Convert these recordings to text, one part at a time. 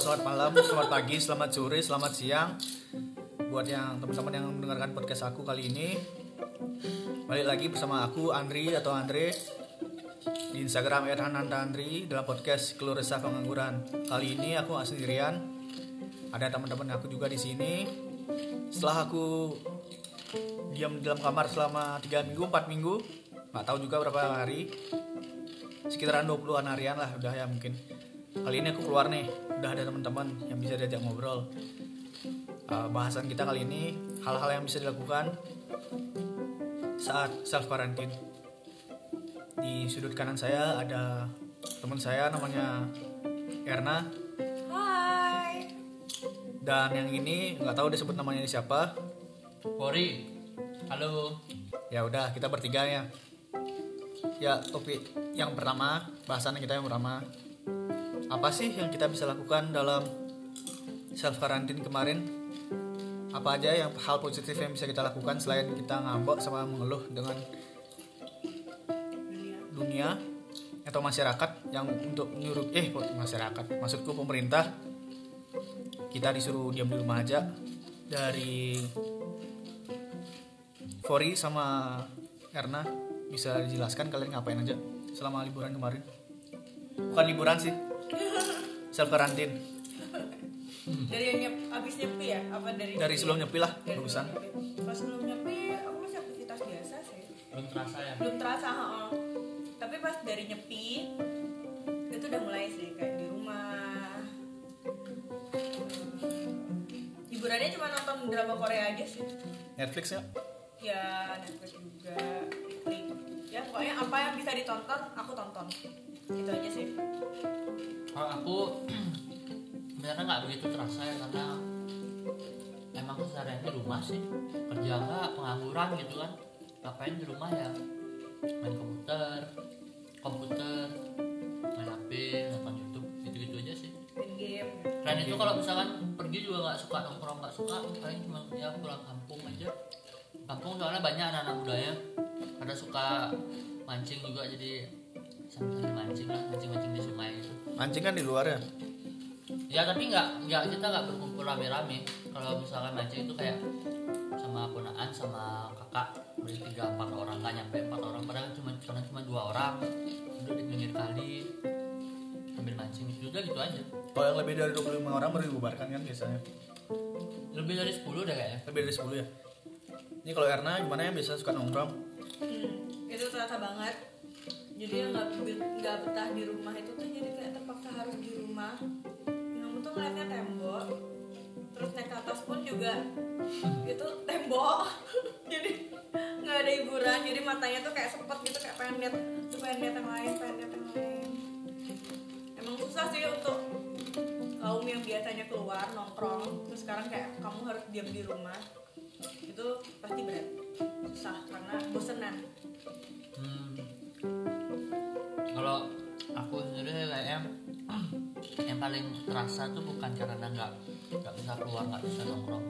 selamat malam, selamat pagi, selamat sore, selamat siang. Buat yang teman-teman yang mendengarkan podcast aku kali ini Balik lagi bersama aku, Andri atau Andre Di Instagram @hananda_andri dalam podcast Keluh Resah Pengangguran. Kali ini aku nggak sendirian Ada teman-teman aku juga di sini. Setelah aku diam di dalam kamar selama 3 minggu, 4 minggu nggak tahu juga berapa hari sekitaran 20-an harian lah udah ya mungkin. Kali ini aku keluar nih udah ada teman-teman yang bisa diajak ngobrol. Uh, bahasan kita kali ini hal-hal yang bisa dilakukan saat self quarantine di sudut kanan saya ada teman saya namanya Erna. Hai. dan yang ini nggak tahu disebut namanya siapa. Pori, halo. ya udah kita bertiga ya. Ya topik yang pertama bahasan kita yang pertama apa sih yang kita bisa lakukan dalam self quarantine kemarin? Apa aja yang hal positif yang bisa kita lakukan selain kita ngambek sama mengeluh dengan dunia atau masyarakat yang untuk nyuruh eh masyarakat? Maksudku pemerintah kita disuruh diam di rumah aja dari Fori sama Erna bisa dijelaskan kalian ngapain aja selama liburan kemarin? Bukan liburan sih self quarantine Dari yang nyep, abis nyepi ya? Apa dari dari nyepi? sebelum nyepi lah Dari bagusan sebelum nyepi. Pas sebelum nyepi, aku masih aktivitas biasa sih. Belum terasa ya? Belum terasa, heeh. Tapi pas dari nyepi, itu udah mulai sih kayak di rumah. Hiburannya cuma nonton drama Korea aja sih. Netflix ya Ya Netflix juga. Ya pokoknya apa yang bisa ditonton, aku tonton. Itu aja sih. Aku sebenarnya nggak begitu terasa ya karena emang kesehariannya di rumah sih. Kerja nggak pengangguran gitu kan. Ngapain di rumah ya? Main komputer komputer main HP nonton YouTube gitu-gitu aja sih. Main game. Selain itu kalau misalkan pergi juga nggak suka nongkrong nggak suka paling cuma ya pulang kampung aja. Kampung soalnya banyak anak-anak mudanya ada suka mancing juga jadi sambil mancing lah mancing mancing di sungai itu. Mancing kan di luar ya? Ya tapi nggak nggak kita nggak berkumpul rame-rame. Kalau misalkan mancing itu kayak sama ponaan sama kakak. Beli tiga empat orang nggak nyampe empat orang. Padahal cuma karena cuma dua orang. Duduk di pinggir kali sambil mancing. Itu udah gitu aja. Kalau yang lebih dari 25 orang baru dibubarkan kan biasanya? Lebih dari 10 udah kayaknya. Lebih dari 10 ya? Ini kalau Erna gimana ya? Biasa suka nongkrong. Hmm, itu terasa banget. Jadi yang nggak betah di rumah itu tuh jadi kayak terpaksa harus di rumah. Kamu tuh ngeliatnya tembok, terus naik ke atas pun juga itu tembok. jadi nggak ada hiburan. Jadi matanya tuh kayak sepet gitu kayak pengen lihat, tuh pengen lihat yang lain, pengen lihat yang lain. Emang susah sih untuk kaum yang biasanya keluar nongkrong, terus sekarang kayak kamu harus diam di rumah. Itu pasti berat susah karena bosenan Hmm. Kalau aku sendiri kayaknya yang paling terasa tuh bukan karena nggak nggak bisa keluar nggak bisa nongkrong.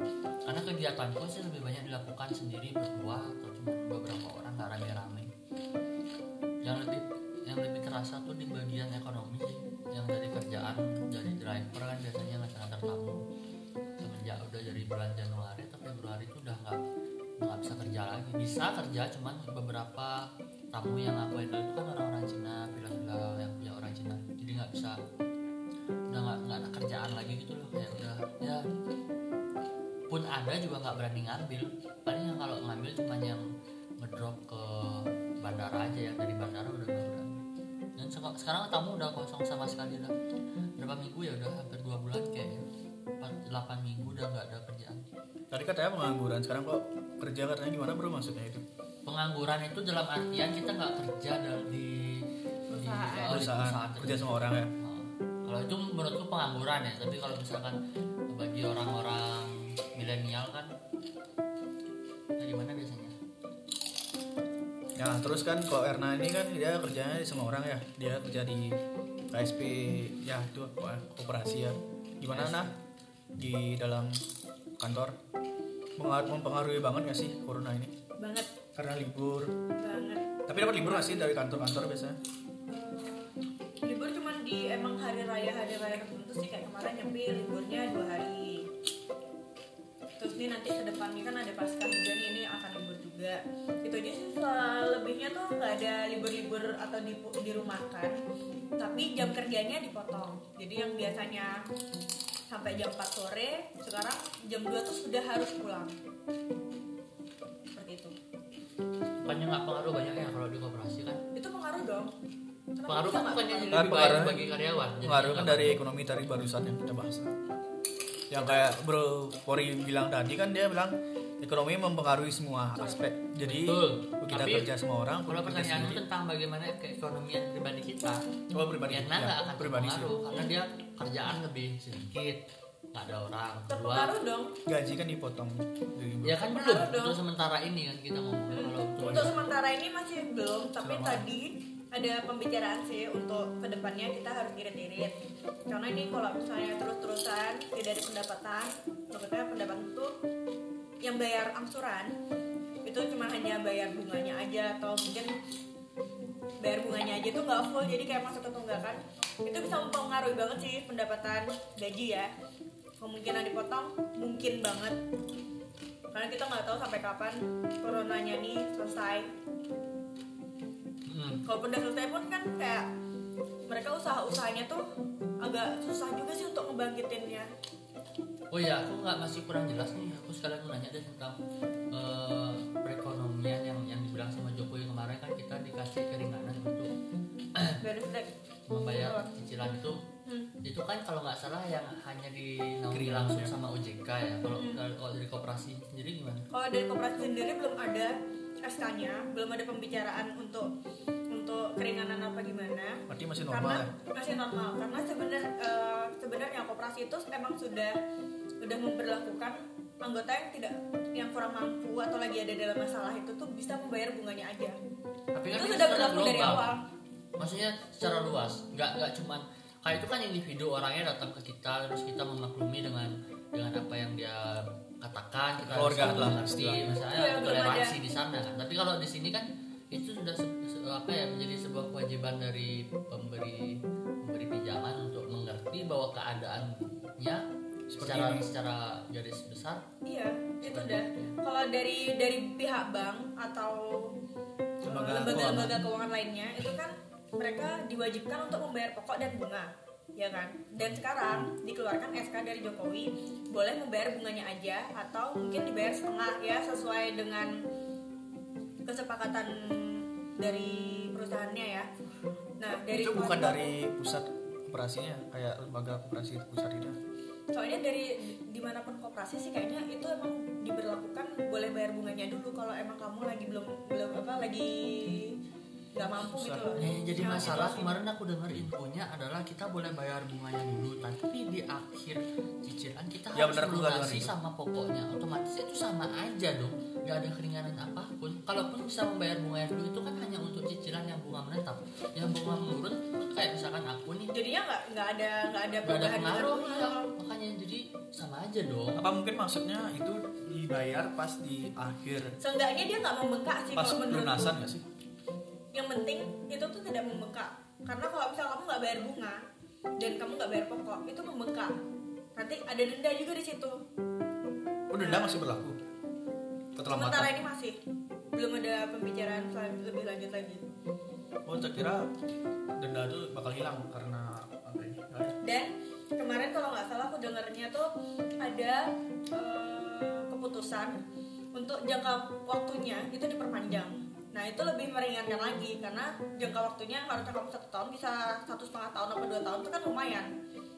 Karena kegiatanku sih lebih banyak dilakukan sendiri berdua atau cuma beberapa orang nggak rame-rame. Yang lebih yang lebih terasa tuh di bagian ekonomi sih yang dari kerjaan dari driver kan biasanya ngantar tamu. Semenjak udah dari bulan Januari atau Februari itu udah nggak nggak bisa kerja lagi. Bisa kerja cuman beberapa tamu yang aku handle itu kan orang-orang Cina villa-villa yang punya orang Cina. Jadi nggak bisa udah nggak nggak ada kerjaan lagi gitu loh. Kayak udah ya pun ada juga nggak berani ngambil. Paling yang kalau ngambil cuma yang ngedrop ke bandara aja ya. Dari bandara udah nggak dan seka- sekarang tamu udah kosong sama sekali udah berapa minggu ya udah hampir dua bulan kayaknya. Delapan minggu udah nggak ada kerjaan. Tadi katanya pengangguran sekarang kok kerja katanya gimana bro maksudnya itu pengangguran itu dalam artian kita nggak kerja dalam di Perusahaan. oh, di perusahaan. kerja sama orang ya? Oh, kalau itu menurutku pengangguran ya tapi kalau misalkan bagi orang-orang milenial kan ya gimana biasanya? Ya terus kan kalau Erna ini kan dia kerjanya sama orang ya? Dia kerja di KSP ya itu koperasi ya. Gimana nah? Di dalam kantor. Mempengaruhi banget gak sih corona ini? Banget karena libur. Banget. Tapi dapat libur gak sih dari kantor-kantor biasanya? Eh, libur cuman di emang hari raya hari raya tertentu sih. Kayak kemarin nyepi liburnya dua hari. Terus nih nanti ke depannya kan ada pasca juga nih ini akan libur juga. Itu aja sih. Lebihnya tuh nggak ada libur-libur atau di, dirumahkan tapi jam kerjanya dipotong. Jadi yang biasanya sampai jam 4 sore sekarang jam 2 tuh sudah harus pulang bukannya nggak pengaruh banyak ya kalau di koperasi kan? Itu pengaruh dong. Kenapa pengaruh kan bukannya jadi Kan lebih baik bagi karyawan? Pengaruh kan dari ekonomi tadi barusan yang kita bahas. Yang kayak bro Pori bilang tadi kan dia bilang ekonomi mempengaruhi semua aspek. Jadi Betul. kita Tapi, kerja semua orang kalau kita pertanyaan sendiri. tentang bagaimana keekonomian pribadi kita oh pribadi Vietnam ya, nggak akan pribadi sih. terpengaruh karena dia kerjaan lebih sedikit nggak ada orang kedua terpengaruh dong. Gaji kan dipotong. Ya kan belum dong. untuk sementara ini kan kita ngomong. Kalau untuk Untuk sementara ini masih belum, tapi Selama- tadi ada pembicaraan sih untuk ke depannya kita harus irit-irit. Karena ini kalau misalnya terus-terusan tidak ada pendapatan, maksudnya pendapatan itu yang bayar angsuran itu cuma hanya bayar bunganya aja atau mungkin bayar bunganya aja tuh nggak full jadi kayak masa ketunggakan itu bisa mempengaruhi banget sih pendapatan gaji ya. Kemungkinan dipotong mungkin banget. Karena kita nggak tahu sampai kapan coronanya nih selesai. Hmm. kalaupun udah selesai pun kan kayak mereka usaha-usahanya tuh agak susah juga sih untuk ngebangkitinnya. Oh ya aku nggak masih kurang jelas nih. Aku sekalian mau nanya deh tentang eh, perekonomian yang yang dibilang sama Jokowi kemarin kan kita dikasih keringanan untuk flag membayar cicilan itu. Hmm. itu kan kalau nggak salah yang hanya dinaungi Keringanan, langsung ya. sama OJK ya. Kalau Hmm. kalau dari koperasi sendiri gimana? Kalau dari koperasi sendiri belum ada SK-nya belum ada pembicaraan untuk untuk keringanan apa gimana. Berarti masih normal karena ya? masih normal. Karena sebenarnya eh, sebenarnya koperasi itu emang sudah sudah memperlakukan anggota yang tidak yang kurang mampu atau lagi ada dalam masalah itu tuh bisa membayar bunganya aja. Tapi kan itu sudah berlaku dari global. awal. Maksudnya secara luas nggak nggak cuman kayak itu kan individu orangnya datang ke kita terus kita memaklumi dengan dengan apa yang dia katakan kita Keluarga harus lah, mengerti misalnya Iya, toleransi di sana kan. Tapi kalau di sini kan itu sudah se- se- apa ya menjadi sebuah kewajiban dari pemberi pemberi pinjaman untuk mengerti bahwa keadaannya secara ini. secara garis besar Iya, itu Seperti dah. itu. Kalau dari dari pihak bank atau Lembaga lembaga-lembaga keuangan lainnya itu kan mereka diwajibkan untuk membayar pokok dan bunga, ya kan? Dan sekarang dikeluarkan SK dari Jokowi boleh membayar bunganya aja atau mungkin dibayar setengah ya sesuai dengan kesepakatan dari perusahaannya ya. Nah, dari itu bukan dari pusat operasinya kayak lembaga operasi pusat itu soalnya dari di mana pun koperasi sih kayaknya itu emang diberlakukan boleh bayar bunganya dulu kalau emang kamu lagi belum belum apa lagi nggak mampu gitu loh. Yang jadi masalah kemarin aku dengar infonya adalah kita boleh bayar bunganya dulu tapi di akhir cicilan kita Ya, harus benar, aku nggak melunasi sama pokoknya. Otomatis itu sama aja dong. Nggak ada keringanan apa pun. Kalaupun bisa membayar bunganya dulu itu kan hanya untuk cicilan yang bunga menetap. Yang bunga menurun kayak misalkan aku nih. Jadinya nggak nggak ada nggak ada nggak ada perubahan pengaruh. gitu. ya makanya jadi sama aja dong. Apa mungkin maksudnya itu dibayar pas di akhir? Seenggaknya dia nggak membengkak sih pas pelunasan nggak sih yang penting itu tuh tidak membengkak. Karena kalau misal kamu nggak bayar bunga dan kamu nggak bayar pokok itu membengkak. Nanti ada denda juga di situ. Oh denda masih berlaku? Keterlambatan sementara ini masih. Belum ada pembicaraan lebih lanjut lagi. Oh saya kira denda itu bakal hilang karena apa ini? Dan kemarin kalau nggak salah aku dengarnya tuh ada eh, keputusan untuk jangka waktunya itu diperpanjang nah itu lebih meringankan lagi karena jangka waktunya harusnya kamu satu tahun bisa satu setengah tahun atau dua tahun itu kan lumayan.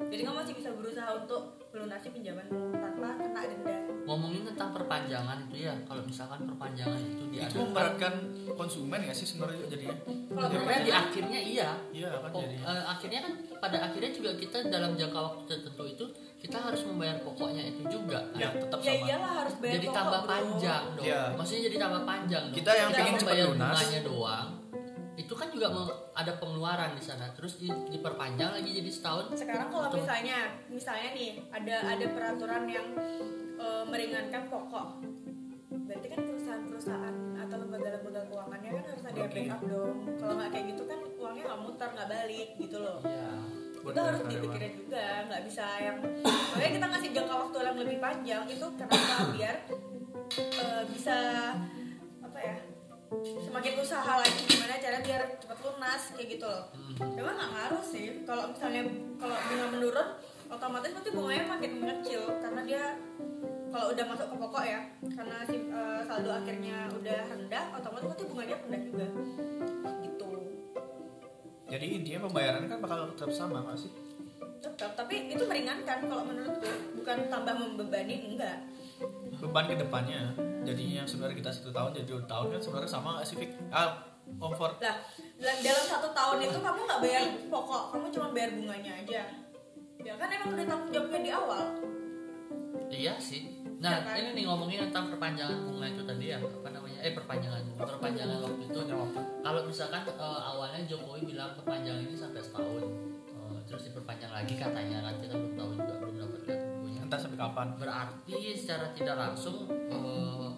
Jadi kamu masih bisa berusaha untuk melunasi pinjamanmu tanpa kena denda ngomongin tentang perpanjangan itu ya kalau misalkan perpanjangan itu itu diadakan memberatkan konsumen nggak sih sebenarnya jadinya kalau sebenarnya di akhirnya iya. Iya kan Oh, jadi eh, akhirnya kan pada akhirnya juga kita dalam jangka waktu tertentu itu kita harus membayar pokoknya itu juga. Kan? ya. tetap ya sama. iyalah harus bayar jadi pokok, tambah bro. panjang dong. Iya. maksudnya jadi tambah panjang dong. Kita yang Kita pengen lunas. bunganya doang itu kan juga mau ada pengeluaran di sana. Terus di- diperpanjang lagi jadi setahun. Sekarang kalau misalnya misalnya nih ada ada peraturan yang eh, meringankan pokok. Berarti kan perusahaan-perusahaan atau lembaga-lembaga keuangannya kan harus ada Oke. backup dong. Kalau nggak kayak gitu kan uangnya nggak muter nggak balik gitu loh. Buat itu harus dipikirin juga nggak bisa yang makanya kita ngasih jangka waktu yang lebih panjang. Itu kenapa? Biar eh, bisa apa ya semakin usaha lagi. Gimana cara biar cepat lunas kayak gitu loh. Hmm. Memang nggak ngaruh sih. Kalau misalnya kalau bunga menurun otomatis nanti bunganya makin mengecil karena dia kalau udah masuk ke pokok ya karena si eh, saldo akhirnya udah rendah otomatis nanti bunganya rendah juga gitu Jadi intinya pembayaran kan bakal tetap sama nggak sih? tetap tapi itu meringankan kalau menurutku bukan tambah membebani enggak Beban ke depannya. Jadi yang sebenarnya kita satu tahun jadi dua tahun kan sebenarnya sama sih? Ah, comfort. lah dalam dalam satu tahun itu kamu nggak bayar pokok kamu cuma bayar bunganya aja ya kan emang udah tanggung jawabnya di awal Iya sih. Nah, kan? ini nih ngomongin tentang perpanjangan bunga itu tadi ya, apa namanya? Eh, perpanjangan bunga, perpanjangan waktu itu. Kalau misalkan eh, awalnya Jokowi bilang perpanjangan ini sampai setahun, Eh, terus diperpanjang lagi katanya kan kita belum tahu juga belum dapat lihat bukunya. Entah sampai kapan. Berarti secara tidak langsung eh,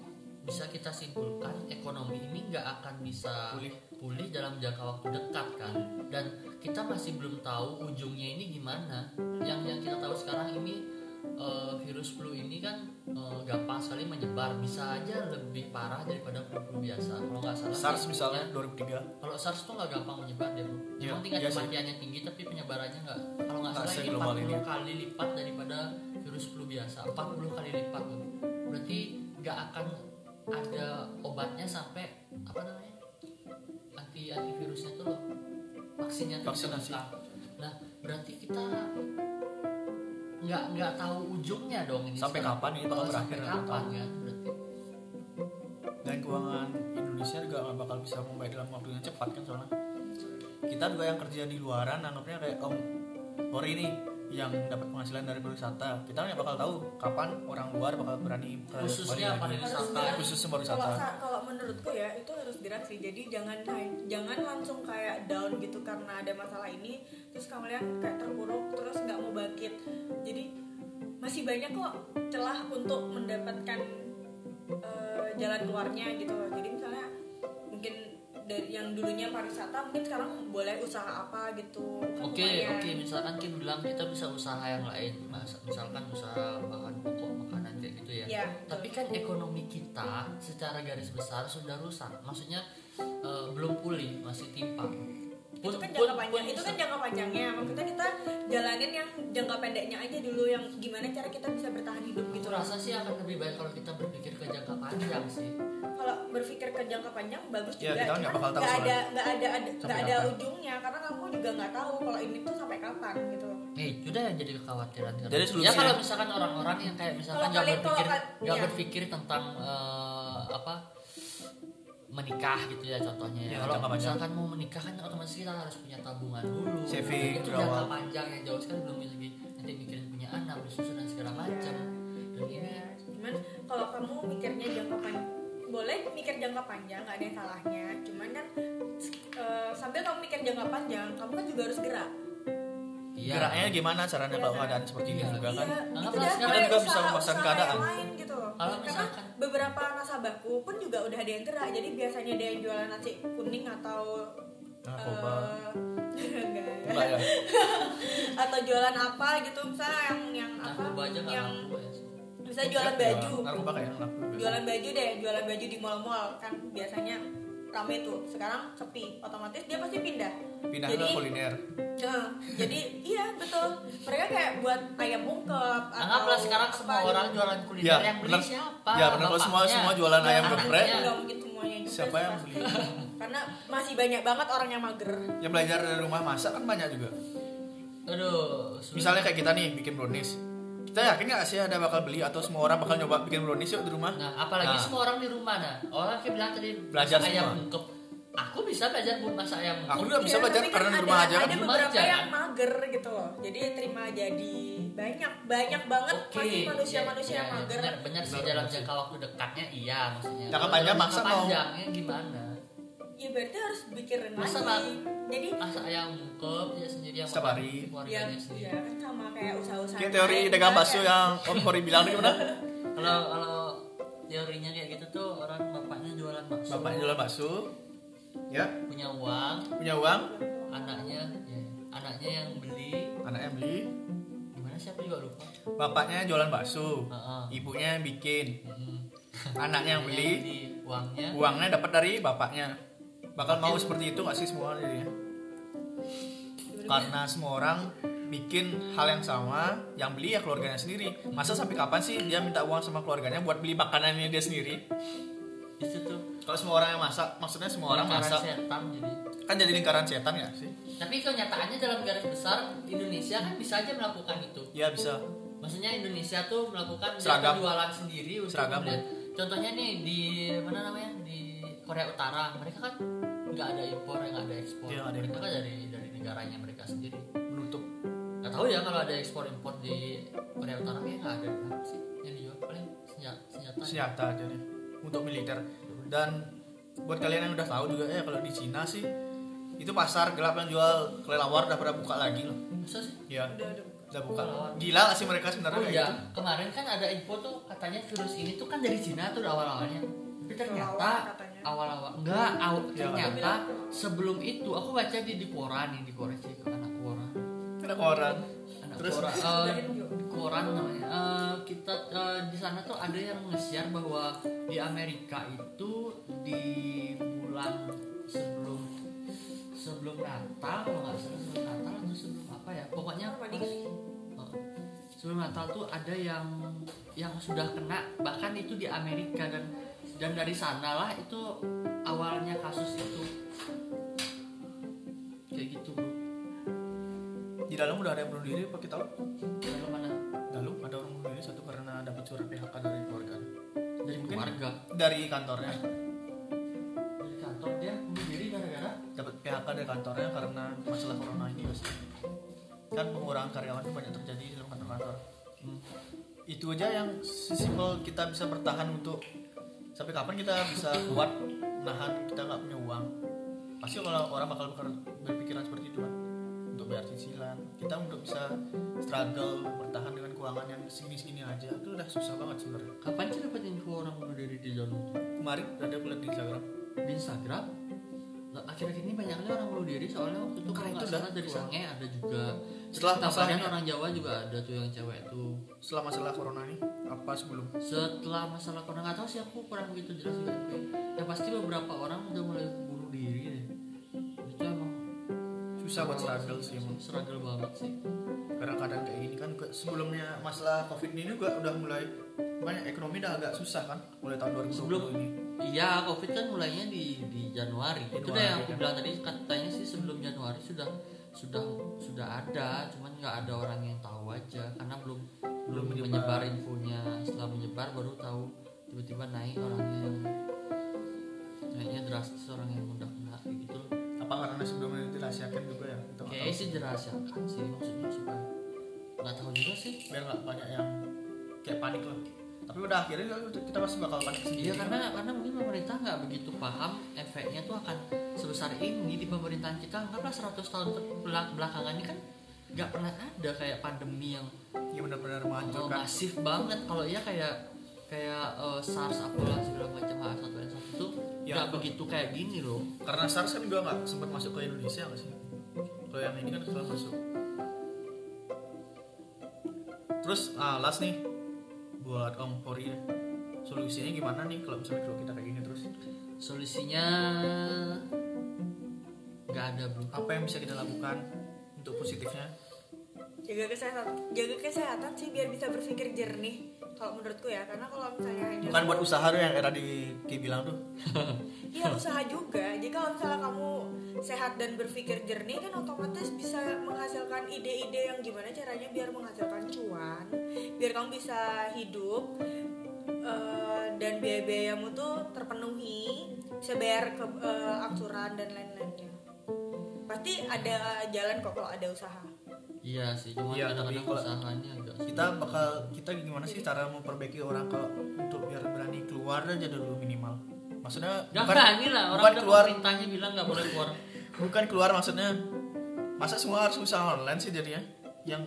bisa kita simpulkan ekonomi ini nggak akan bisa Pulih. pulih dalam jangka waktu dekat kan dan kita masih belum tahu ujungnya ini gimana yang yang kita tahu sekarang ini eh, virus flu ini kan eh, gampang sekali menyebar. Bisa aja lebih parah daripada flu-flu biasa. Kalau nggak salah SARS sih, misalnya ya, 2003 kalau SARS tuh nggak gampang menyebar deh bro. Iya, Emang tingkat iya sih. kematiannya tinggi tapi penyebarannya nggak kalau nggak salah ini seglobal 40 ini. kali lipat daripada virus flu biasa. 40 kali lipat loh berarti nggak akan ada obatnya sampai apa namanya anti antivirusnya tuh loh. Vaksinnya tuh Vaksinasi. nah berarti kita nggak nggak tahu ujungnya dong ini Sampai sekarang. kapan ini bakal Oh, sampai berakhir, nggak kapan tahu. kan berarti dan keuangan Indonesia juga nggak bakal bisa membaik dalam waktu yang cepat kan soalnya kita juga yang kerja di luaran anggapnya kayak om Ori ini yang dapat penghasilan dari pariwisata kita nggak bakal tahu kapan orang luar bakal berani ke Khususnya pariwisata. Khususnya pariwisata sa- kalau menurutku ya itu gerak sih. Jadi jangan jangan langsung kayak down gitu karena ada masalah ini terus kalian kayak terpuruk terus nggak mau bangkit. Jadi masih banyak kok celah untuk mendapatkan eh, jalan keluarnya gitu jadi misalnya mungkin dari yang dulunya pariwisata mungkin sekarang boleh usaha apa gitu. Oke oke. Misalkan Kim bilang kita bisa usaha yang lain. Misalkan usaha bahan pokok makanan kayak gitu ya. Iya, Tapi kan ekonomi kita secara garis besar sudah rusak. Maksudnya eh, belum pulih masih timpang. Itu kan jangka panjang. itu kan jangka panjangnya. Maksudnya kita jalanin yang jangka pendeknya aja dulu yang gimana cara kita bisa bertahan hidup gitu. rasa sih akan lebih baik kalau kita berpikir ke jangka panjang sih. kalau berpikir ke jangka panjang bagus Ya, juga. kan cuman nggak bakal tahu nggak ada nggak ada ada nggak ada kapan. ujungnya. Karena kamu juga nggak tahu kalau ini tuh sampai kapan gitu. Nih, itu dah yang jadi kekhawatiran. Jadi ya kalau misalkan orang-orang yang kayak misalkan Kalau nggak berpikir nggak iya. berpikir tentang eh, apa menikah gitu ya contohnya ya. Ya, kalau jangka panjang. misalkan mau menikah kan otomatis kita harus punya tabungan dulu. Saving itu jangka panjang yang jauh sekali belum lagi nanti mikirin punya anak, bersusu dan segala macam. Dan ini ya cuman kalau kamu mikirnya jangka panjang boleh mikir jangka panjang nggak ada yang salahnya cuman kan eh, sambil kamu mikir jangka panjang kamu kan juga harus gerak iya. geraknya gimana caranya kalau keadaan seperti ini Iya. juga kan Iya, itu kayak juga bisa memaksakan usaha keadaan. lain gitu loh. Kalau Karena misalkan- beberapa nasabahku pun juga udah ada yang gerak. Jadi biasanya dia yang jualan nasi kuning atau narkoba eh, enggak. enggak ya atau jualan apa gitu misalnya yang yang apa yang mampu ya. bisa jualan baju narkoba kayak narkoba jualan baju deh jualan baju di mall-mall kan biasanya rame tuh sekarang sepi otomatis dia pasti pindah pindah jadi ke kuliner Nah, jadi iya betul mereka kayak buat ayam ungkep Anggaplah sekarang apa semua gitu. orang jualan kuliner Ya, yang beli benar. siapa? Ya, benar. Kalau semua- semua jualan ayam anaknya. geprek, nggak mungkin semuanya juga Siapa yang beli? karena masih banyak banget orang yang mager yang belajar dari rumah masak kan banyak juga Aduh, sulit. misalnya kayak kita nih bikin brownies kita yakin nggak sih ada bakal beli atau semua orang bakal nyoba bikin brownies yuk di rumah Nah, apalagi Nah. semua orang di rumah nah. Orang kayak bilang tadi Belajar ayam semua. ungkep. Aku bisa belajar buat masak ayam. Aku juga bisa Iya, belajar kan karena di ada- rumah aja kan. ada Di rumah beberapa aja, yang kan? mager gitu loh jadi terima jadi banyak banyak banget Oke, masih manusia-manusia iya, yang iya, mager Benar, benar sih dalam jangka waktu dekatnya iya maksudnya. Jangka panjang maksa jangka mau- panjangnya gimana? Ya berarti harus pikirin Masa lagi. jadi Masak ayam ungkep ya sendiri yang Setiap hari. ya, ya kan sama kayak usaha-usaha kayak teori dagang bakso kayak- yang Om Kori bilang gimana? Kalau kalau teorinya kayak gitu tuh orang bapaknya jualan bakso. bapaknya jualan bakso ya. Punya uang, punya uang. Anaknya ya, anaknya yang beli. Anaknya beli. Gimana sih aku juga lupa? Bapaknya jualan bakso Heeh. ibunya yang bikin. Mm-mm. anaknya yang beli. Beli uangnya. Uangnya dapat dari bapaknya bakal mau seperti itu nggak sih semua jadinya karena semua orang bikin hal yang sama yang beli ya keluarganya sendiri. Masa sampai kapan sih dia minta uang sama keluarganya buat beli makanannya dia sendiri? Itu tuh. Kalau semua orang yang masak maksudnya semua orang lingkaran masak. setan jadi. Kan jadi lingkaran setan ya sih? Tapi kenyataannya dalam garis besar Indonesia kan bisa aja melakukan itu. Ya bisa. Maksudnya Indonesia tuh melakukan jualan sendiri untuk Seragam. contohnya nih di mana namanya? Di Korea Utara mereka kan nggak ada impor nggak ada ekspor. Nggak ada mereka impor. kan dari dari negaranya mereka sendiri menutup. Nggak tahu ya kalau ada ekspor impor di Korea Utara kayaknya nggak ada apa sih. Yang dijual paling senjata senjata senjata aja nih untuk militer. Dan buat kalian yang udah tahu juga ya kalau di Cina sih itu pasar gelap yang jual kelelawar udah pada buka lagi loh. Masa sih? Ya udah udah udah buka. Kelelawar. gila gak sih mereka sebenarnya Oh iya, gitu. kemarin kan ada info tuh katanya virus ini tuh kan dari Cina tuh awal-awalnya. Tapi ternyata. Awal-awal enggak, aw, Ya, ternyata sebelum itu aku baca di di koran nih di koran sih anak koran. ada koran Anak Terus? koran, Jo. koran namanya. Eh, kita eh, di sana tuh ada yang nge-share bahwa di Amerika itu di bulan sebelum sebelum Natal kalau nggak salah sebelum Natal atau sebelum apa ya pokoknya Apa di- Oh. sebelum Natal tuh ada yang yang sudah kena bahkan itu di Amerika dan dan dari sanalah itu awalnya kasus itu. Kayak gitu. Bro di dalam udah ada yang bunuh diri apa kita Lalu mana? Dalam ada orang bunuh diri satu karena dapat surat PHK dari keluarga. Dari Mungkin. keluarga? dari kantornya. Dari kantor. Dia bunuh diri gara-gara? Dapat PHK dari kantornya karena masalah corona ini mas. Kan pengurangan karyawan itu banyak terjadi di dalam kantor-kantor. Hmm. itu aja yang sesimpel kita bisa bertahan untuk sampai kapan kita bisa kuat nahan kita nggak punya uang? Pasti kalau orang bakal berpikiran seperti itu kan untuk bayar cicilan. Kita untuk bisa struggle bertahan dengan keuangan yang segini-segini aja itu udah susah banget sebenarnya. Kapan sih dapat info orang diri di jalur kemarin ada aku lihat di Instagram. Di Instagram akhir-akhir ini banyak kali orang bunuh diri soalnya waktu itu Karena itu salah dari. Sange ada juga Setelah masalahnya- orang Jawa juga ada tuh yang cewek tuh setelah masalah corona ini apa sebelum? Setelah masalah corona nggak tahu sih aku kurang begitu jelas juga. Itu ya pasti beberapa orang udah mulai bunuh diri deh. Itu emang susah buat struggle sih emang. Struggle banget sih. Karena kadang kayak gini kan sebelumnya masalah covid ini juga udah mulai banyak ekonomi udah agak susah kan mulai tahun 2020 Sebelum- ini iya covid kan mulainya di di Januari, itu dah yang aku kan. bilang tadi katanya sih sebelum Januari sudah sudah sudah ada cuman nggak ada orang yang tahu aja karena belum belum menyebar. menyebar infonya. Setelah menyebar baru tahu tiba-tiba naik orangnya yang naiknya drastis orang yang udah kena gitu apa karena sebelumnya itu dirahasiakan juga ya? Kayaknya sih dirahasiakan sih maksudnya supaya nggak tahu juga sih. biar nggak banyak yang kayak panik lah tapi udah akhirnya kita pasti bakal panik sendiri Iya karena karena mungkin pemerintah nggak begitu paham efeknya tuh akan sebesar ini di pemerintahan kita. Anggaplah 100 tahun belak- belakangan ini kan nggak pernah ada kayak pandemi yang ya benar-benar menghancurkan masif banget. Kalau iya kayak kayak eh, SARS apalah segala macam H1N1 itu Ya, nggak apa? begitu kayak gini loh. Karena SARS kan juga nggak sempat masuk ke Indonesia nggak sih? Kalau yang ini kan setelah masuk. Terus ah last nih buat Om Pori deh. solusinya gimana nih kalau misalnya kalau kita kayak gini terus? Solusinya nggak ada bro. Apa yang bisa kita lakukan untuk positifnya? Jaga kesehatan jaga kesehatan sih biar bisa berpikir jernih kalau menurutku ya karena kalau misalnya hanya bukan buat usaha tuh yang era di Ki bilang tuh Iya usaha juga. Jadi kalau misalnya kamu sehat dan berpikir jernih kan otomatis bisa menghasilkan ide-ide yang gimana caranya biar menghasilkan cuan, biar kamu bisa hidup eh, dan biaya-biayamu tuh terpenuhi, bisa bayar ke eh, angsuran dan lain-lainnya. Pasti ada jalan kok kalau ada usaha. Iya sih cuma tapi kadang-kadang kalau- usahanya agak kita bakal kita gimana sih cara memperbaiki orang kalau untuk biar berani keluar aja dulu minimal. Maksudnya Gak bukan, berani lah orang bukan udah keluar pemerintahnya bilang nggak boleh keluar. Bukan keluar maksudnya masa semua harus usaha online sih jadinya yang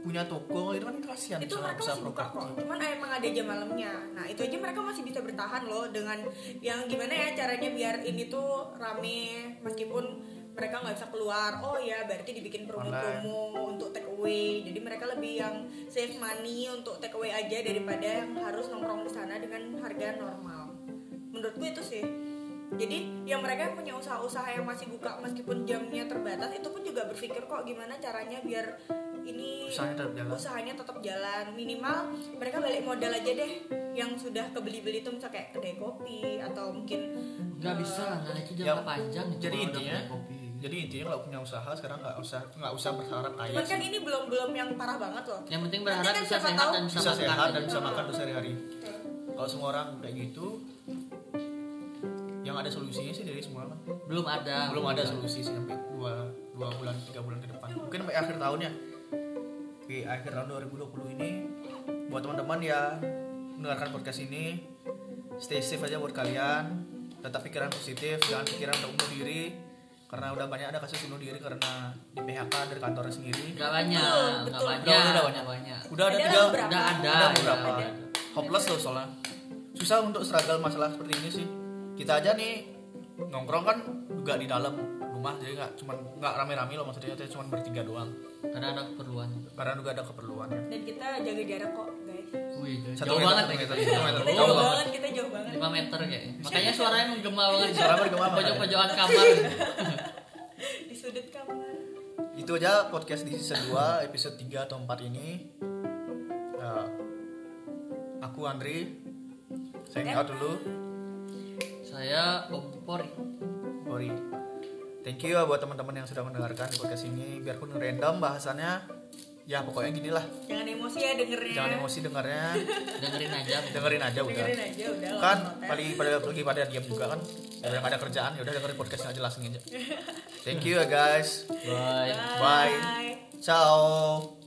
punya toko itu kan kasihan itu mereka masih buka kok cuman emang ada jam malamnya. Nah itu aja mereka masih bisa bertahan loh dengan yang gimana ya caranya biar ini tuh rame meskipun mereka nggak bisa keluar. Oh ya berarti dibikin promo-promo untuk take away. Jadi mereka lebih yang save money untuk take away aja daripada yang harus nongkrong di sana dengan harga normal. Menurutku itu sih. Jadi yang mereka yang punya usaha-usaha yang masih buka meskipun jamnya terbatas itu pun juga berpikir kok gimana caranya biar ini Usahanya tetap jalan. usahanya tetap jalan. Minimal mereka balik modal aja deh yang sudah kebeli-beli itu misalnya kayak kedai kopi atau mungkin nggak eh, bisa lah nah itu Ya, jangka panjang itu jadi intinya kopi jadi intinya kalau punya usaha sekarang nggak usah nggak usah berharap kaya cuman kan ini belum belum yang parah banget loh. Yang penting berharap kan bisa sehat tahu dan bisa, bisa makan. sehat dan bisa makan tuh sehari-hari. Kalau semua orang kayak gitu yang ada solusinya sih dari semua kan belum ada. Belum ada solusi sih sampai dua dua bulan tiga bulan ke depan. Mungkin sampai akhir tahunnya di akhir tahun 2020 ini buat teman-teman ya mendengarkan podcast ini stay safe aja buat kalian. Tetap pikiran positif jangan pikiran untuk bunuh diri karena udah banyak ada kasus bunuh diri karena di PHK dari kantornya sendiri. Nggak banyak Betul, nggak betul. banyak Udah, udah banyak. banyak. Udah ada Ada tiga udah ada ada ya, beberapa ada. hopeless loh soalnya. Susah untuk struggle masalah seperti ini sih. Kita aja nih nongkrong kan juga di dalam rumah jadi nggak cuman nggak rame-rame loh maksudnya kita cuma bertiga doang. Karena ada keperluan. Karena juga ada keperluan. Ya dan kita jaga jarak kok guys. Wih Satu jauh meter, banget ya meter, kita. meter. kita Jauh jauh banget. banget. Kita jauh banget. 5 meter kayaknya makanya suaranya menggema banget. Suara bergema banget. pojok-pojokan kamar di sudut kamar itu aja podcast di season 2 episode 3 atau 4 ini. Ya, aku Andri. Signing out dulu. Saya Om Pori. Thank you ya buat teman-teman yang sudah mendengarkan di podcast ini. Biarpun random bahasannya, ya pokoknya gini lah. jangan emosi ya dengernya Jangan emosi dengarnya, dengerin aja dengerin aja udah. dengerin aja udah Kan paling pada lagi pada diam juga kan. Ada yang ada kerjaan, ya udah dengerin podcast aja langsung aja. Thank you ya guys. bye Bye. Ciao.